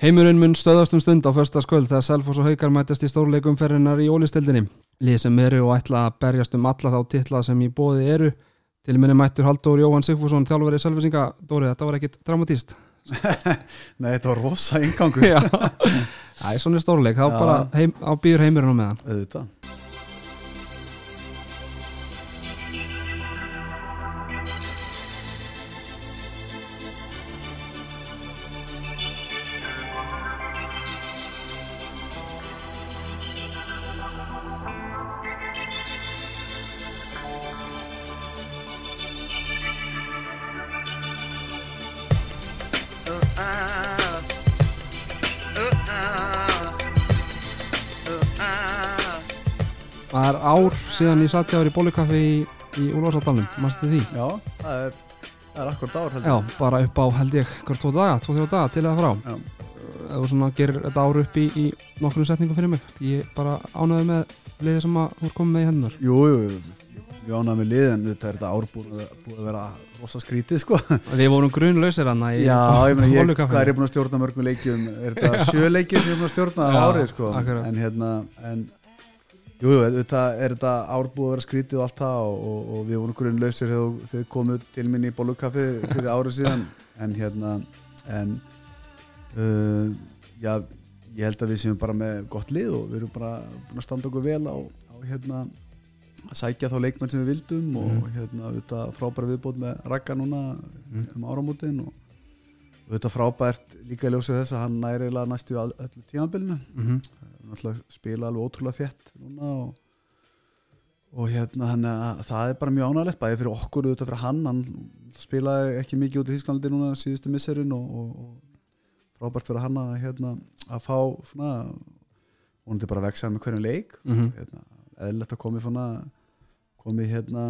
Heimurinn mun stöðast um stund á förstaskvöld þegar Selfoss og Haukar mætast í stórleikum ferrinar í ólistildinni. Lið sem eru og ætla að berjast um alla þá titla sem í bóði eru. Til minni mættur Halldór Jóhann Sigfússon, þjálfverið Selfossinga. Dóri, þetta var ekkit dramatíst. Nei, þetta var rosa yngangur. Já, það er svona stórleik. Þá Já. bara heim, á býður heimurinn á meðan. Auðvitað. Það er ár síðan ég satt hjá þér í bólukaffi í, í Úlfarsáldalum. Mástu því? Já, það er, það er akkurat ár heldur. Já, bara upp á held ég hver tvo daga, tvo þjó daga til eða frá. Já. Þú svona gerir þetta ár upp í, í nokkrum setningum fyrir mig. Ég bara ánæði með liðið sem að þú er komið með í hennar. Jú, jú, ég ánaði með liðin, þetta er þetta ár búið, að- búið að vera rosa skrítið, sko. Við vorum grunlausir hann í Já, ég meina, ég, hvað er ég búin að stjórna mörgum leikjum? Er þetta sjö leikir sem ég er búin að stjórna á Já, árið, sko? akkurat. En hérna, en, jú, jú, þetta er þetta ár búið að vera skrítið og allt það og, og, og við vorum grunnlausir þegar þið komuð til minn í Bólukaffi fyrir árið síðan, en hérna, en, uh, já, ég held að við séum bara með gott lið og við erum bara búin að standa okkur vel á, á hérna, að sækja þá leikmenn sem við vildum og Mhm. hérna, þetta frábæra viðbót með Ragga núna Mhm. um áramótin og, þetta frábært líka í ljósið þess að hann næri næstu öllu tímabilinu mm -hmm. Spila alveg ótrúlega þétt núna og, og hérna að það er bara mjög ánægilegt bæði fyrir okkur þetta fyrir hann hann spilaði ekki mikið út í Þísklandi núna síðustu misserin og, og, og frábært fyrir hann að hérna að fá svona vonandi bara að veksa með hverjum leik Mhm. hérna, eðlilegt að komi svona komi hérna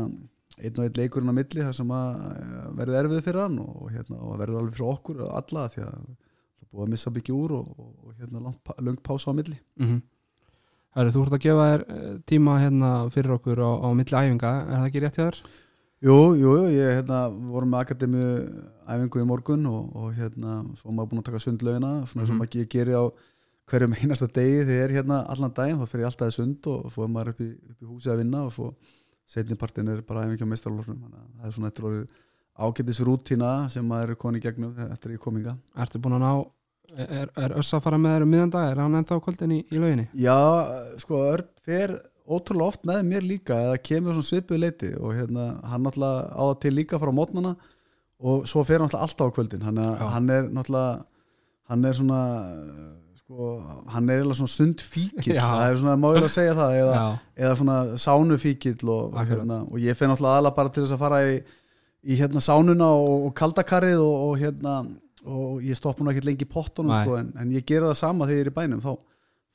einn og einn leikurinn á milli þar sem að eh, verði erfið fyrir hann og, hérna, og verður alveg fyrir okkur og alla því að það er búið að missa byggja úr og, og, og hérna langt, pása á milli. Mm Herri, þú ert að gefa þér eh, tíma hérna fyrir okkur á, á milli æfinga, er það ekki rétt hjá þér? Jú, jú, jú, ég hérna, vorum með akademíu æfingu í morgun og, og hérna, svo maður búin að taka sundlaugina svona sem Mhm. maður ég geri á hverjum einasta degi þegar er hérna allan daginn þá fer ég alltaf í sund og svo er maður upp í, upp í húsi að vinna og svo setnipartin er bara æfingi á að það er svona orðið ágætis rútína sem maður er koni í gegnum eftir ég kominga Ertu búin að ná, er, er Öss að fara með þér um miðandag, er hann ennþá kvöldin í, í lauginni? Já, sko, Örn fer ótrúlega oft með mér líka eða kemur svona svipuð leiti og hérna, hann náttúrulega á það til líka frá mótnana og svo fer hann náttúrulega alltaf á kvöldin. Hann er, hann er náttúrulega hann er svona sko, hann er eiginlega svona sund fíkil það er svona máilega að segja það eða, eða svona sánu fíkil og, hérna, og ég fer náttúrulega aðla bara til þess að fara í, í hérna sánuna og, og kaldakarið og, og hérna og ég stoppa nú ekkert lengi í pottunum sko, en, en ég gera það sama þegar ég er í bænum. Þá,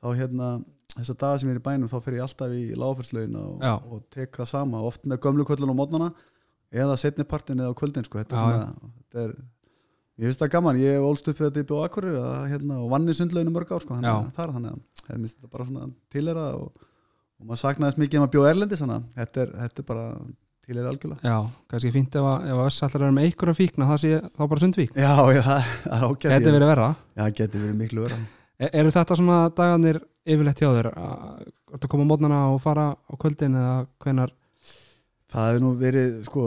þá hérna þessar dagar sem ég er í bænum þá fer ég alltaf í lágfyrslaugina og, og tek það sama oft með gömlu kvöldun á mótnana eða setnipartin eða á kvöldin sko. þetta Já, svona þetta er, ég finnst það gaman, ég hef ólst upp þetta í bjóð akkurir hérna, og vann í sundlauginu mörg ár sko, þannig að er þannig að ég finnst þetta bara tilera og, og maður saknaðist mikið um að bjóða erlendis þannig að þetta er, þetta er bara tilera algjörlega já, kannski fínt ef, að- Öss að vera með einhverja fíkna, það sé þá bara sundvík. Já, já, það er ágætt Gæti verið verra. Já, geti verið miklu vera Er, eru þetta svona dagarnir yfirleitt hjá þér? að- koma mótnana og fara á kvöldin eða hvenar? Það hefur nú verið, sko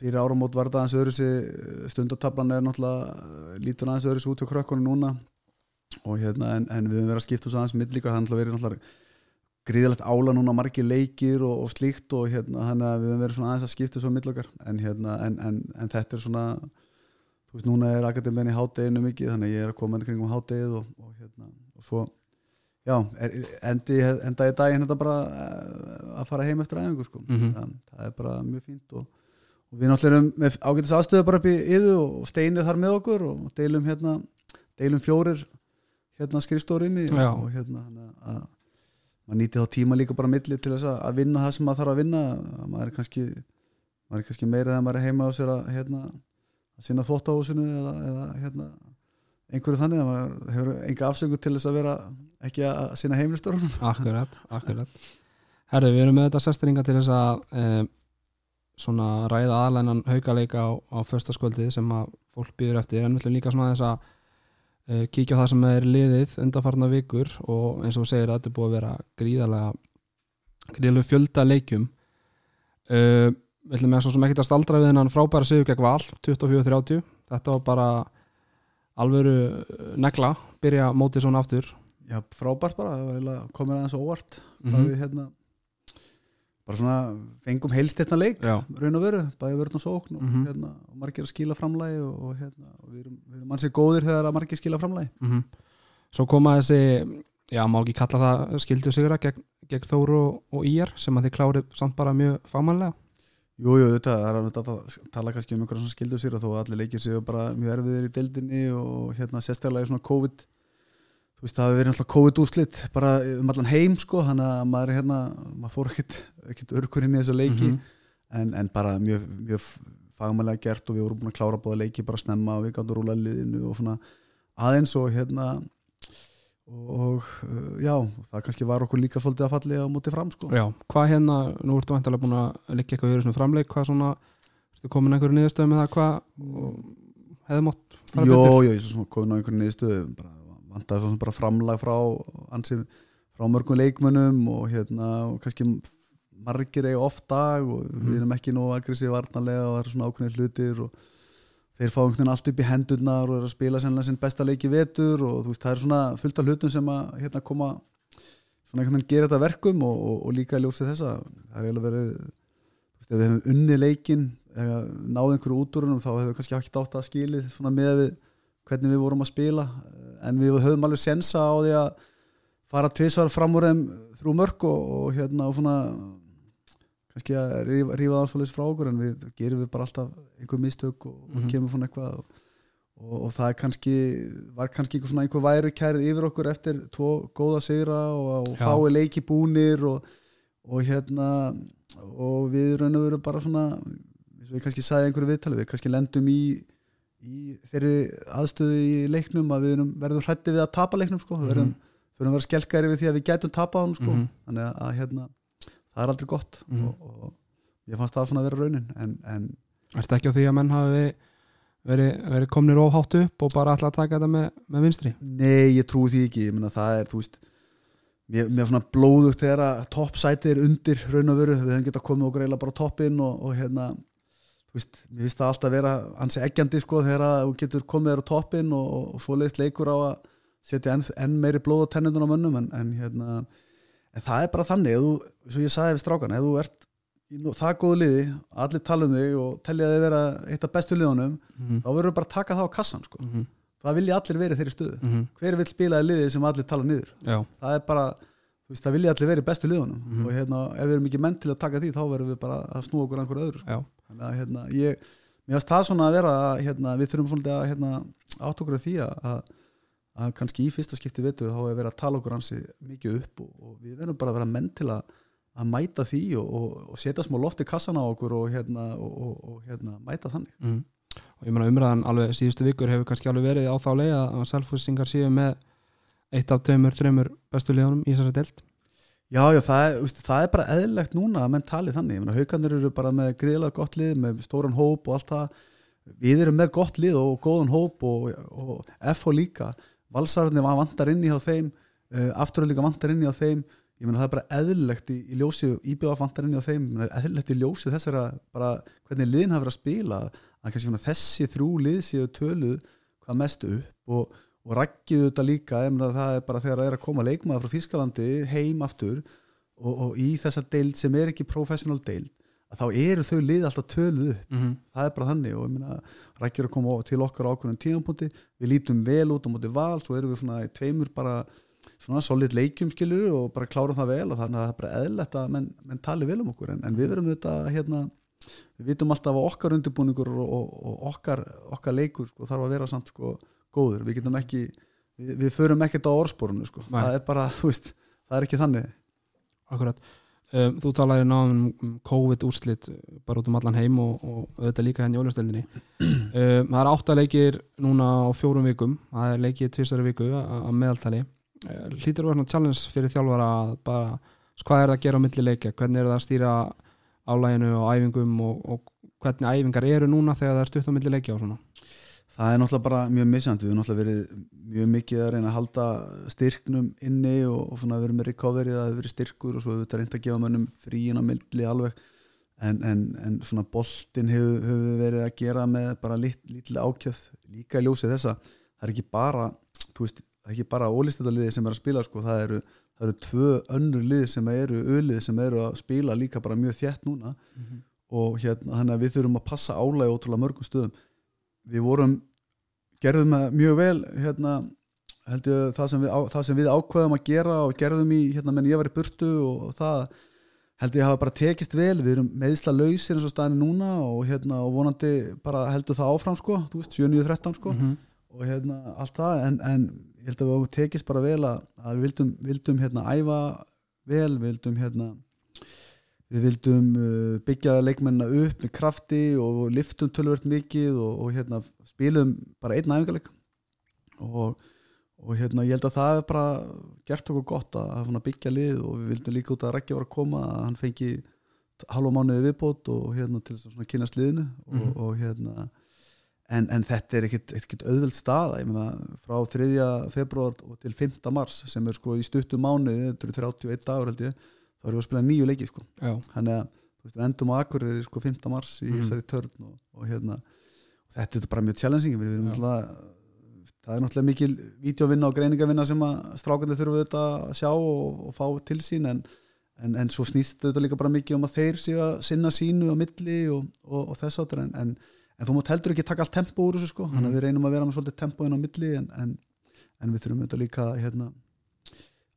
fyrir áramót var þetta aðeins öðru sig stundatablan er náttúrulega lítur aðeins öðru út hjá krökkunum núna og hérna, en, en við höfum verið að skipta svo aðeins mitt líka, það er náttúrulega verið náttúrulega gríðalegt ála núna margir leikir og, og slíkt og hérna, við höfum verið svona aðeins að skipta svo mitt okkar, en hérna en, en, en þetta er svona þú veist, núna er akademiðin í hádeginu mikið þannig ég er að koma inn kringum hádegið og, og hérna, og svo já, er, endi, enda í daginn þetta bara eh, að fara heim eftir æfingu sko. Mhm. það, það er bara mjög fínt og, og við náttúrulega erum með ágætis aðstöðu bara upp í yðu og steinir þar með okkur og deilum hérna deilum fjórir hérna skrifstórimi og hérna að maður nýti þá tíma líka bara milli til þess að- vinna það sem maður þarf að vinna. Að maður er kannski maður er kannski meira þegar maður er heima á sér að hérna að sinna þóttahúsinu eða, eða hérna einhverju þannig. Að maður hefur enga afsöngu til þess að vera ekki að sinna heimilstörunum Akkurat, akkurat. Herðu, við erum með þetta sestringa til þess að um, svona ræða aðlænan haukaleika á, á föstaskvöldið sem að fólk býður eftir. En við ætlum líka svona þess að uh, kíkja á það sem er liðið undanfarnar vikur og eins og segir að þetta er búið að vera gríðarlega gríðarlega fjölda leikjum. Uh, við ætlum með svo sem ekkert að staldra við hennan frábæra sigur gegn val 24-30 þetta var bara alvöru uh, negla byrja mótið svona aftur. Já, frábært bara, það var komið aðeins óvart. Mhm. hvað við hérna bara svona fengum heilst hérna leik Já, raun og veru, bæði vörn og sókn og, Mhm. hérna, og margir að skila framlægi og, og, hérna, og við erum, erum mannsið góðir þegar að margir skila framlægi mm Svo koma þessi já, má ekki kalla það skildu sigra gegn, gegn Þóru og, Íjar sem að þið klárið samt bara mjög fagmannlega Jú, jú, þetta er að tala, kannski um skildur sér og þó að allir leikir séu bara mjög erfiðir í deildinni og hérna sérstaklega í svona COVID þú veist, það hafi verið alltaf COVID úslit bara um allan heim sko þannig að maður er hérna, maður fór ekkit, ekkit örkur inn í þessa leiki. Mhm. en, en bara mjög, mjög fagmælega gert og við vorum búin að klára bóða leiki bara snemma og við gáttum rúla liðinu og svona aðeins og hérna og uh, já, það kannski var okkur líka svolítið að falli á móti fram sko. Já, hvað hérna, nú ertu vantilega búin að liggja eitthvað yfir svona framleik, hvað svona ertu komin að einhverju niðurstöðu með það hvað hefði fara Jó, jó, ég svo komin á einhverju niðurstöðu bara vantaði svo sem bara framlag frá ansi, frá mörgum leikmönnum og hérna, og kannski margir eiga oft dag og Mhm. við erum ekki nú aggressív varnarlega og það eru svona ákveðnir hlutir og þeir fá einhvern veginn allt upp í hendurnar og eru að spila sennilega sinn besta leiki vetur og þú veist, það er svona fullt af hlutum sem að hérna koma svona einhvern veginn gera þetta verkum og, og, og líka ljósið þessa það er eiginlega verið þú veist, við hefum unni leikin eða náðu einhverju útúrunum þá hefur við kannski ekki átt að skilið svona með við hvernig við vorum að spila en við höfum alveg sensa á því að fara tvisvar fram úr þeim þrjú mörg og, og hérna og svona kannski að rífa, rífa svolítið frá okkur en við gerum við bara alltaf einhver mistök og, og Mhm. kemur svona eitthvað og, og, og það er kannski var kannski einhver svona einhver væri kærið yfir okkur eftir tvo góða sigra og, fái leiki búnir og, og hérna og við raun og veru bara svona eins og ég kannski sagði einhverju viðtali við kannski lendum í, í þeirri aðstöðu í leiknum að við erum, verðum hrætti við að tapa leiknum sko. við verðum, fyrir að vera skelkari við því að við gætum tapað hann sko. Mhm. þannig að, að hérna, það er aldrei gott Mhm. og, og ég fannst það svona að vera raunin en, en Ertu ekki á því að menn hafi verið, verið komnir óhátt upp og bara að taka þetta með, með vinstri? nei, ég trúi því ekki ég meina það er, þú veist mér, mér er svona blóðugt þegar að toppsætið er undir raun og veru, við höfum getað komið okkur eiginlega bara toppinn og, og hérna þú veist, mér finnst það alltaf vera ansi eggjandi sko þegar að þú getur komið þér á toppinn og, og, og svoleiðist leikur á að setja enn, enn meiri blóð á tennundun á mönnum en, en hérna en það er bara þannig, þú, svo ég sagði við strákan ef þú ert í það góðu liði allir tala um þig og telja þig vera eitt af bestu liðunum, Mm þá verður bara að taka það á kassan sko, -hmm. það vilja allir verið þeirri stöðu Mm -hmm. hver vil spila í liði sem allir tala niður Já, það er bara, þú veist, það vilja allir verið bestu liðunum Mhm. og hérna, ef við erum ekki menn til að taka því þá verðum við bara að snúa okkur að einhverju öðru sko. Þannig að hérna, ég mér finnst það svona að vera að hérna, við þurfum svolítið að hérna, átt okkur af því að, að, að kannski í fyrsta skipti vetur þá er verið að tala okkur hansi mikið upp og, og við verðum bara að vera menn til að, að mæta því og, og, og setja smá loft í kassan á okkur og, hérna, hérna, mæta þannig mm. og ég meina umræðan alveg síðustu vikur hefur kannski alveg verið á þá leið að selfhúsingar séu með eitt af tveimur, þreimur bestu liðunum í þessari delt Já, já, það er, úst, það er bara eðlilegt núna að menn tali þannig, haukarnir eru bara með gríðlega gott lið, með stóran hóp og allt það, við erum með gott lið og góðan hóp og, og FH líka, valsararnir vantar inn í á þeim, uh, afturöld líka vantar inn í á þeim, ég meina það er bara eðlilegt í, í ljósi, íbjöða vantar inn í á þeim. Ég meina, eðlilegt í ljósi þessara bara hvernig liðin hafa verið að spila að kannski svona þessi þrjú lið séu töluð hvað mest upp og og rækkiðu þetta líka, það er bara þegar það er að koma leikmaður frá Þískalandi heim aftur og, og í þessa deild sem er ekki professional deild þá eru þau lið alltaf töluð upp. Mm -hmm. það er bara þannig og ég meina rækkir að koma til okkar á ákveðnum tímapunkti. Við lítum vel út á móti val svo erum við svona tveimur bara svona solid leikjum skilur og bara klárum það vel og þannig að það er bara eðlert að menn, menn tali vel um okkur. En, en við verum þetta hérna við vitum alltaf að okkar undirbúningur og, og, og okkar, okkar leikur sko, þarf að vera samt sko góður, við getum ekki við, við förum ekkert á orðsporunu sko. Nei. það er bara, veist, það er ekki þannig. Akkurat. Um, Þú talaði náðum um COVID-úrslit bara út um allan heim og, og auðvitað líka henni í óljastöldinni um, Það er áttaleikir núna á fjórum vikum. Það er leikið tvisari viku að meðaltali. Uh, Hlýtur svona challenge fyrir þjálfara bara, sko, hvað er það að gera á milli leikja, hvernig er það að stýra álæginu og æfingum og, og hvernig æfingar eru núna þegar það er stutt á milli leikja og svona Það er náttúrulega bara mjög missand við erum náttúrulega verið mjög mikið að reyna að halda styrknum inni og, og svona verið með recovery að það hefur verið styrkur og svo hefur þetta reynd að gefa mönnum fríina milli alveg. En, en, en svona boltin hefur, hefur verið að gera með bara litli ákjöf líka í ljósið þessa. Það er ekki bara, veist, það er ekki bara ólistöldarliði sem er að spila sko, það eru það eru tvö önnur lið sem eru ölið sem eru að spila líka bara mjög þjætt núna. Mm -hmm. og hérna þannig að við þurfum að passa álæg ótrúlega mörgum stöðum við vorum gerðum mjög vel hérna, heldur, það, sem við, það sem við ákveðum að gera og gerðum í hérna menn ég var í burtu og það heldur ég hafa bara tekist vel. Við erum meðsla lausir eins og staðinu núna og, hérna, og vonandi bara heldur það áfram sko, 7.13 sko. Mm -hmm. og hérna allt það. En, en ég held að við tekist bara vel að, að við vildum, vildum hérna æfa vel, við vildum hérna við vildum uh, byggja leikmennina upp með krafti og liftum tölvört mikið og, og hérna spilum bara einn æfingarleik og, og hérna ég held að það er bara gert okkur gott að, að byggja lið og við vildum líka út að Rækja var að koma að hann fengi halva mánuði viðbót og hérna til þess að kynast liðinu og, mm -hmm. og hérna En, en þetta er ekkert auðvöld staða ég meina frá 3. februar til 5. mars sem er sko í stuttum mánu þetta eru 31 dagur held ég þá erum við að spila nýju leiki sko þannig að veist, við endum á Akureyri sko 5. mars í mm. þessari törn og, og hérna og þetta er bara mjög challenging við erum alltaf það er náttúrulega mikil videovinna og greiningavinna sem að strákandi þurfum við þetta að sjá og, og fá til sín en, en, en svo snýst þetta líka bara mikið um að þeir séu að sinna sínu á milli og, og þess áttur en en þú mátt heldur ekki taka allt tempo úr þessu sko mm. þannig að við reynum að vera með svolítið tempo inn á milli en, en, en við þurfum þetta líka hérna,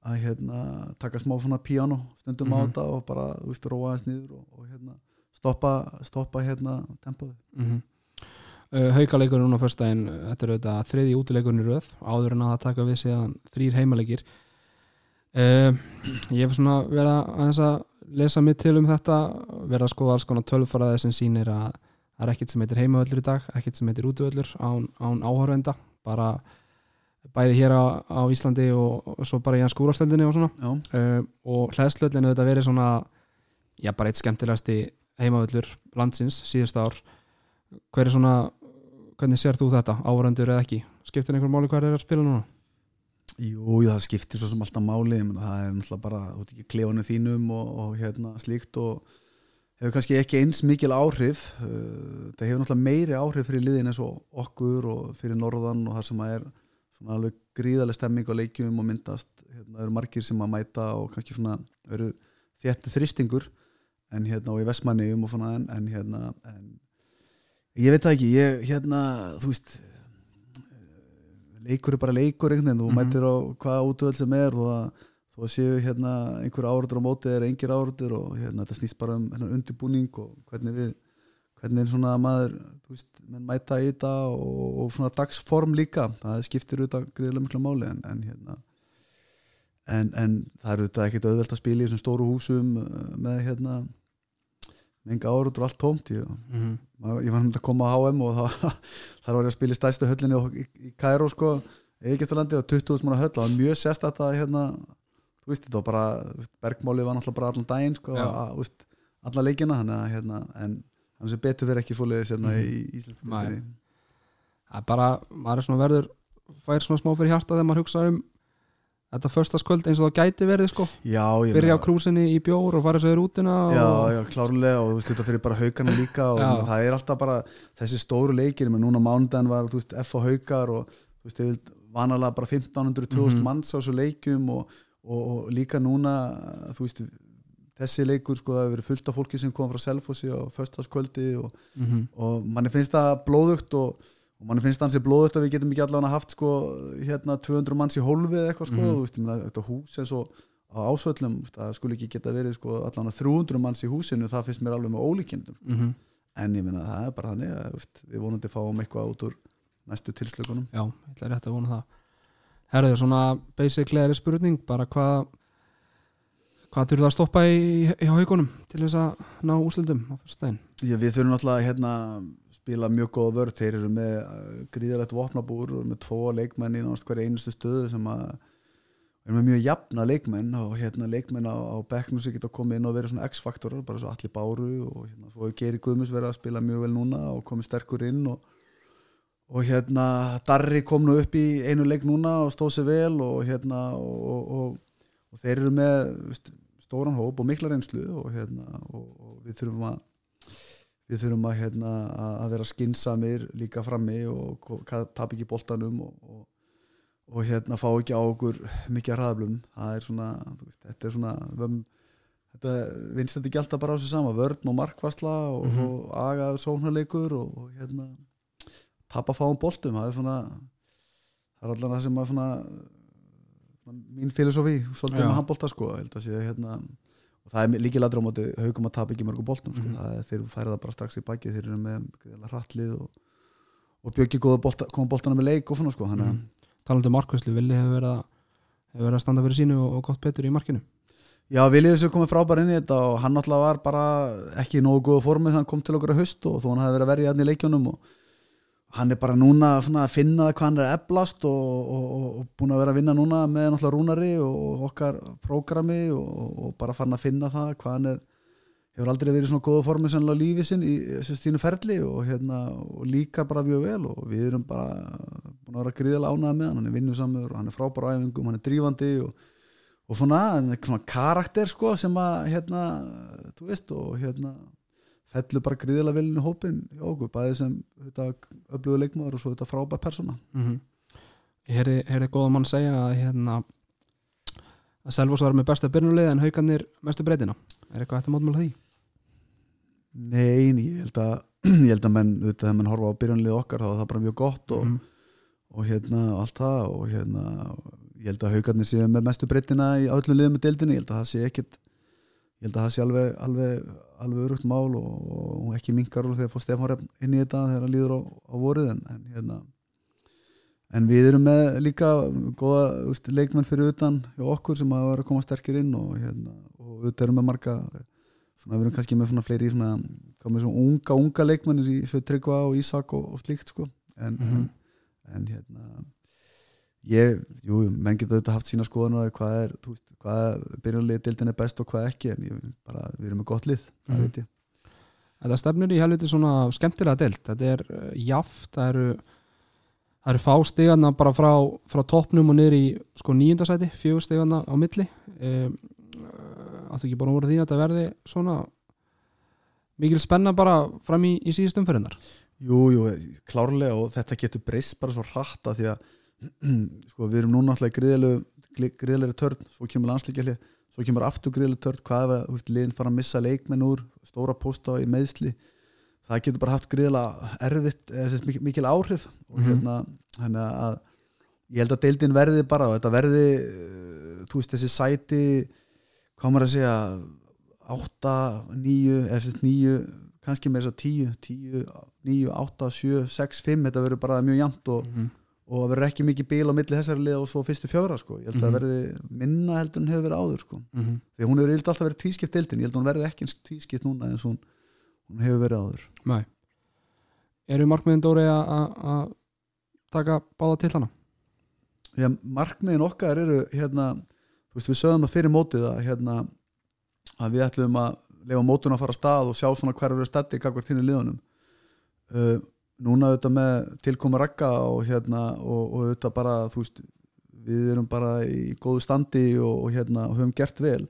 að hérna, taka smá svona piano stundum mm -hmm. á mhm. þetta og bara veist, róa þess nýður og, og hérna, stoppa, stoppa hérna, tempoði mm -hmm. uh, Haukaleikur núna fyrstæðin, þetta er auðvitað þriði útileikurinn í röð áður en að það taka við síðan þrýr heimalegir uh, ég hef svona verið að, að lesa mitt til um þetta verið að skoða alls konar tölfaraði sem sýnir að það er ekkert sem heitir heimavöllur í dag ekkert sem heitir útvöllur án, án áhörvenda bara bæði hér á, á Íslandi og, og svo bara í hans skúrastöldinni og svona. Uh, og hlæðslöllinu þetta verið svona já bara eitt skemmtilegasti heimavöllur landsins síðust ár. Hver er svona hvernig sér þú þetta, áhörvendur eða ekki? Skiptir einhver máli hvað er að spila núna? Jú, það skiptir svo sem alltaf máli. Það er náttúrulega bara, þú veit ekki, klefanu þínum og, og hérna slíkt og hefur kannski ekki eins mikil áhrif. Uh, það hefur náttúrulega meiri áhrif fyrir liðin eins og okkur og fyrir norðan og það sem er svona alveg gríðarlega stemming á leikjum og myndast hérna eru margir sem að mæta og kannski svona veru þéttu þristingur en hérna og í vestmanniðum og svona en, en hérna en, ég veit það ekki, ég hérna þú veist leikur er bara leikur einhvern veginn, þú mm -hmm. mætir á hvaða útvöld sem er og að þó séu hérna einhver áraður á móti eða engir áraður og hérna þetta snýst bara um hérna, undirbúning og hvernig við hvernig er svona maður veist, mæta í þetta og, og svona dagsform líka, það skiptir auðvitað greiðilega miklu máli en, en hérna en, en það er auðvitað ekkert auðvelt að spila í þessum stóru húsum uh, með hérna enga áraður og allt tómt ég, mm -hmm. ég var hérna að koma á HM og það, þar var ég að spila í stæstu höllinni í, í Kæró sko, Egiðstalandi og 20.000 manna höll og það var mjög sérstætt að hérna þú veist, þetta var bara bergmáli var náttúrulega bara allan daginn sko, alla leikina hana, hérna, en hann sem betur fyrir ekki fóliðis hérna, mm. í Íslands það er bara, maður er svona verður fær svona smá fyrir hjarta þegar maður hugsa um þetta förstaskvöld eins og það gæti verið sko já, byrja á krúsinni í bjór og fara sér útina já, og... já, klárlega og þú veist, þetta fyrir bara haugana líka og já. það er alltaf bara þessi stóru leikir, menn núna mándan var veist, F og haugar og þú veist, vanalega bara 1500-2000 mm -hmm. manns á þessu leikum og og, og líka núna þú veist þessi leikur sko það hefur verið fullt af fólki sem kom frá Selfossi á föstaskvöldi og, mm -hmm. og manni finnst það blóðugt og, og manni finnst það hansi blóðugt að við getum ekki allavega haft sko hérna 200 manns í hólfið eitthvað sko mm -hmm. veist, mena, þetta hús eins og á ásvöllum það skulle ekki geta verið sko allavega 300 manns í húsinu það finnst mér alveg með ólíkjendum mm -hmm. en ég minna það er bara þannig að veist, við vonandi fáum eitthvað út úr næstu tilslökunum Já, ég ætla rétt að vona það Herðu, svona basically er spurning bara hvað hvað þurfum það að stoppa í, í haugunum til þess að ná úslutum á fyrstæðin? Við þurfum alltaf að hérna, spila mjög góða vörð þeir eru með uh, gríðalegt vopnabúr og með tvo leikmenn í náttúrulega einustu stöðu sem að er með mjög jafna leikmenn og hérna leikmenn á, á bekknum sem geta komið inn og verið svona X-faktorar, bara svo allir báru og hérna, svo hefur Geri Guðmus verið að spila mjög vel núna og komið sterkur inn og og hérna Darri kom nú upp í einu leik núna og stóð sér vel og hérna og, og, og þeir eru með stóran hóp og mikla reynslu og hérna og, og við þurfum að við þurfum að, hérna, að að vera skinsamir líka frammi og tapa ekki boltanum og, og, og hérna fá ekki á okkur mikið hraðablum. Það er svona, veist, þetta er svona vömm, þetta vinst þetta ekki alltaf bara á sig sama, vörn og markvasla og, Mhm. og agaður sóknarleikur og, og hérna tapa fáum boltum, það er svona það er allan það sem að mín filosofi svolítið Já. með handbolta sko að sé, hérna, og það er líkið ladra á móti haugum að tapa ekki mörgum boltum sko. Það er, þeir færa það bara strax í baki þeir eru með hrattlið og, og bjöggi góða bolta, koma boltana með leik og svona sko þannig að mm. talandi um markvæslu, Vili hefur verið að hefur verið að standa fyrir sínu og, og gott betur í markinu Já, Viljið þessu komið frábær inn í þetta og hann alltaf var bara ekki í nógu góða formi þegar hann kom til okkur að haust og þó hann hafi verið að verja hann í leikjónum og hann er bara núna að finna hvað hann er eflast og, og, og, og búin að vera að vinna núna með náttúrulega rúnari og okkar prógrami og, bara farin að finna það hvað hann er hefur aldrei verið í svona góða formi sannlega lífið sinn í þínu ferli hérna, og líkar bara mjög vel og við erum bara búin að vera gríðilega ánæða með hann hann er vinnusamur og hann er frábær á æfingum hann er drífandi og svona, svona karakter sko sem að hérna, þú veist og hérna fellur bara gríðilega inn í hópin hjá okkur, bæði sem þetta öflugur leikmaður og svo þetta frábær persóna mm Ég heyrði, heyrði góða mann segja að hérna að Selvos var með besta byrjunulið en haugarnir mestu breytina er eitthvað að mótmála því? Nei, ég held að ég held að menn, auðvitað, þegar menn horfa á byrjanlið okkar þá er það bara mjög gott og, Mhm. og hérna allt það og hérna ég held að haugarnir séu með mestu breytina í öllum liðum með deildinni, ég held að það sé ekkit ég held að það sé alveg alveg, alveg örugt mál og, og ekki minkar úr þegar fór Stefán Refn inn í þetta þegar hann líður á, á voruð en, en hérna en við erum með líka góða úst, leikmenn fyrir utan hjá okkur sem að vera að koma sterkir inn og hérna og auðvitað erum með marga svona við erum kannski með svona fleiri svona, svona unga, unga leikmenn í svo Tryggva og Ísak og, og slíkt sko en, Mhm. en, en hérna ég, jú, menn geta auðvitað haft sína skoðan og hvað er, þú veist, hvað byrjunlega dildin er best og hvað ekki en ég, bara, við erum með gott lið, það Mhm. veit ég. Þetta stefnir í helviti svona skemmtilega deilt þetta er uh, jaft, það eru það eru fá stigana bara frá, frá toppnum og niður í sko nýjundasæti, fjögur stigana á milli. Um, áttu ekki bara voru því að þetta verði svona mikil spenna bara fram í, í síðust umferðinar Jú, jú, klárlega og þetta getur breyst bara svo hratt að því að sko, við erum núna alltaf í gríðlega törn, svo kemur landslíkjali svo kemur aftur gríðlega törn hvað ef að liðin fara að missa leikmenn úr stóra pósta í meðsli það getur bara haft gríðlega erfitt sagt, mikil, mikil áhrif og Mhm. hérna, hérna að ég held að deildin verði bara og þetta verði eh, þú veist þessi sæti hvað maður að segja 8, 9 eða sem sagt 9 kannski með þess að 10, 10 9, 8, 7, 6, 5 þetta verður bara mjög jæmt og, mm og það verður ekki mikið bíl á milli þessari lið og svo fyrstu fjóra sko. ég held að það Mhm. verði minna heldur en hefur verið áður sko. -hmm. því hún hefur yfirleitt alltaf verið tvískipt deildin, ég held að hún verði ekki tvískipt núna eins og hún, hún hefur verið áður Nei Eru markmiðin Dóri að- taka báða til hana? Já, markmiðin okkar eru hérna, þú veist, við sögum að fyrir mótið að, hérna, að við ætlum að lefa mótun að fara að stað og sjá svona hver eru stætti núna auðvitað með tilkoma rakka og hérna og, og auðvitað bara, veist við erum bara í góðu standi og, og hérna, og höfum gert vel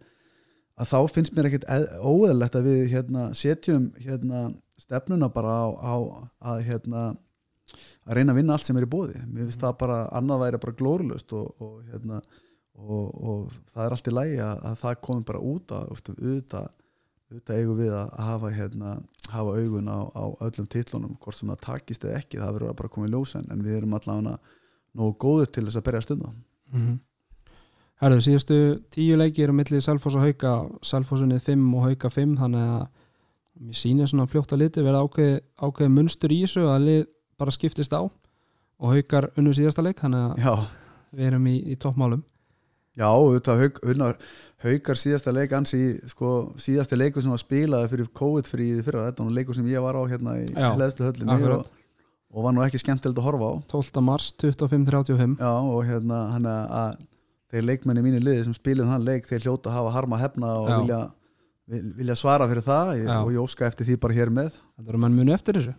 að þá finnst mér ekkit óeðlegt að við hérna setjum hérna stefnuna bara á, á að hérna að reyna að vinna allt sem er í bóði mér finnst það bara, annað væri bara og hérna og, og það er allt í lægi að, að það komi bara út að auðvitað, auðvitað eigum við að hafa hérna, hafa augun á, á öllum titlunum hvort sem það takist eða ekki, það verður bara að koma í ljósen en við erum allavega nógu góður til þess að berja stunda Mm -hmm. Herðu, síðustu tíu leikir á millið Selfoss og Hauka. Selfossunnið 5 og Hauka 5 þannig að mér sýnir svona fljótt að liti verða ákveð, ákveð munstur í þessu að lið bara skiptist á og Haukar unnu síðasta leik þannig að Já, við erum í, í toppmálum já auðvitað haug, haukar síðasta leik ansi, sko, síðasta leikur sem var spilaði fyrir COVID-fríði fyrra, þetta nú leikur sem ég var á hérna í hlæðslu akkurat. og, og var nú ekki skemmtilegt að horfa á 12. mars 25.35 Já, og hérna hann að þeir leikmenni mínu liði sem spilum þann leik þeir hljóta að hafa harma hefna og Já. vilja, vil- vilja svara fyrir það ég, og ég óska eftir því bara hér með Þetta eru menn muni eftir þessu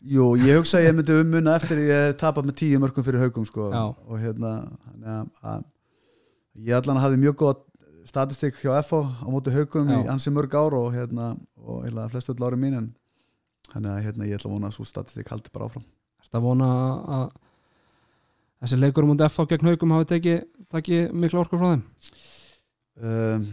Jú, ég hugsa að ég myndi ummuna eftir að ég tapa með tíu mörgum fyrir haugum sko. Og hérna að ég allan hafði mjög góð statistik hjá FO á móti haugum í Já. ansi mörg ár og hérna og heila flestu öll ári mín en þannig að hérna, ég ætla að vona að svo statistik haldi bara áfram Þetta vona að þessi leikur múndi F á gegn haugum hafi tekið taki mikla orkur frá þeim um,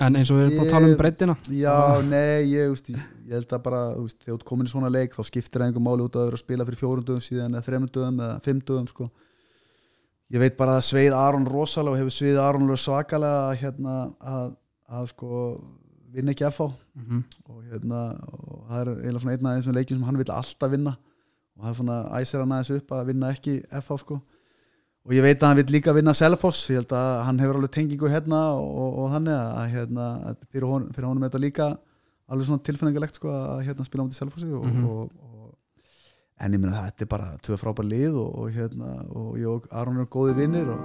en eins og við erum bara að tala um breytina Já, nei, ég, úst, ég, ég held að bara þegar þú komin í svona leik þá skiptir einhver máli út að vera að spila fyrir fjórum dögum síðan eða þremur dögum eða fimm dögum sko. Ég veit bara að sveið Aron rosalega og hefur sveið Aron svakalega að, hérna, að, að sko, vinna ekki FH mm -hmm. og, hérna, og það er eiginlega svona einn af þessum leikjum sem hann vil alltaf vinna og það er svona æsir hann aðeins upp að vinna ekki FH sko og ég veit að hann vil líka vinna Selfoss ég held að hann hefur alveg tengingu hérna og, og, og þannig að, hérna, að fyrir, hon, fyrir honum er þetta líka alveg svona tilfinningilegt sko að hérna spila á mútið Selfossi og, Mhm. og, og, en ég meina þetta er bara tvö frábær lið og, og hérna og ég og Aron eru góði vinnir og,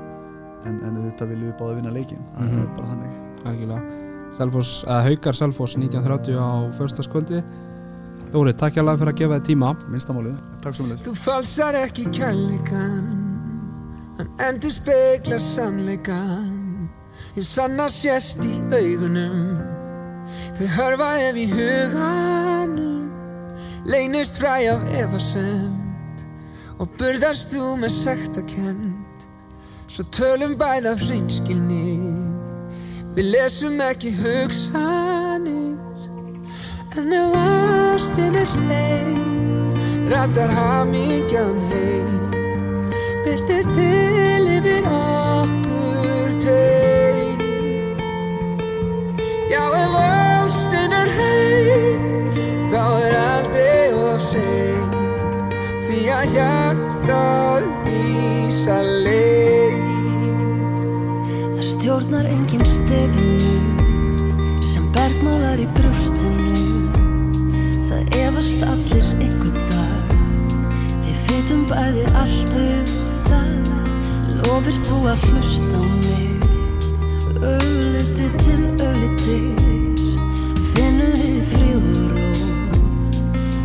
en, en þetta viljum við báði vinna leikin það Mhm. er bara þannig. Algjörlega. Selfoss, eða Haukar Selfoss 1930 á förstaskvöldi Dóri, takk hjá fyrir að gefa þið tíma. Minnstamálið, takk svo með Þú falsar ekki kærleikan Hann endur speklar sannleikan Ég sanna sést í augunum Þau hörfa ef í huganum Leynist fræ af efasemd Og burðast þú með sektakend Svo tölum bæð af hreinskilni. Við lesum ekki hugsanir. En ef ástin er hrein Rattar hamingjan heim. Byrtir til yfir okkur teim. Já, ef vísa leið Það stjórnar engin stefinu sem bergmálar í brjóstinu. Það efast allir einhvern dag. Við vitum bæði allt um það. Lofir þú að hlusta á mig? Augliti til auglitis. Finnum við fríð og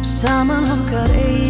Saman hangar eigi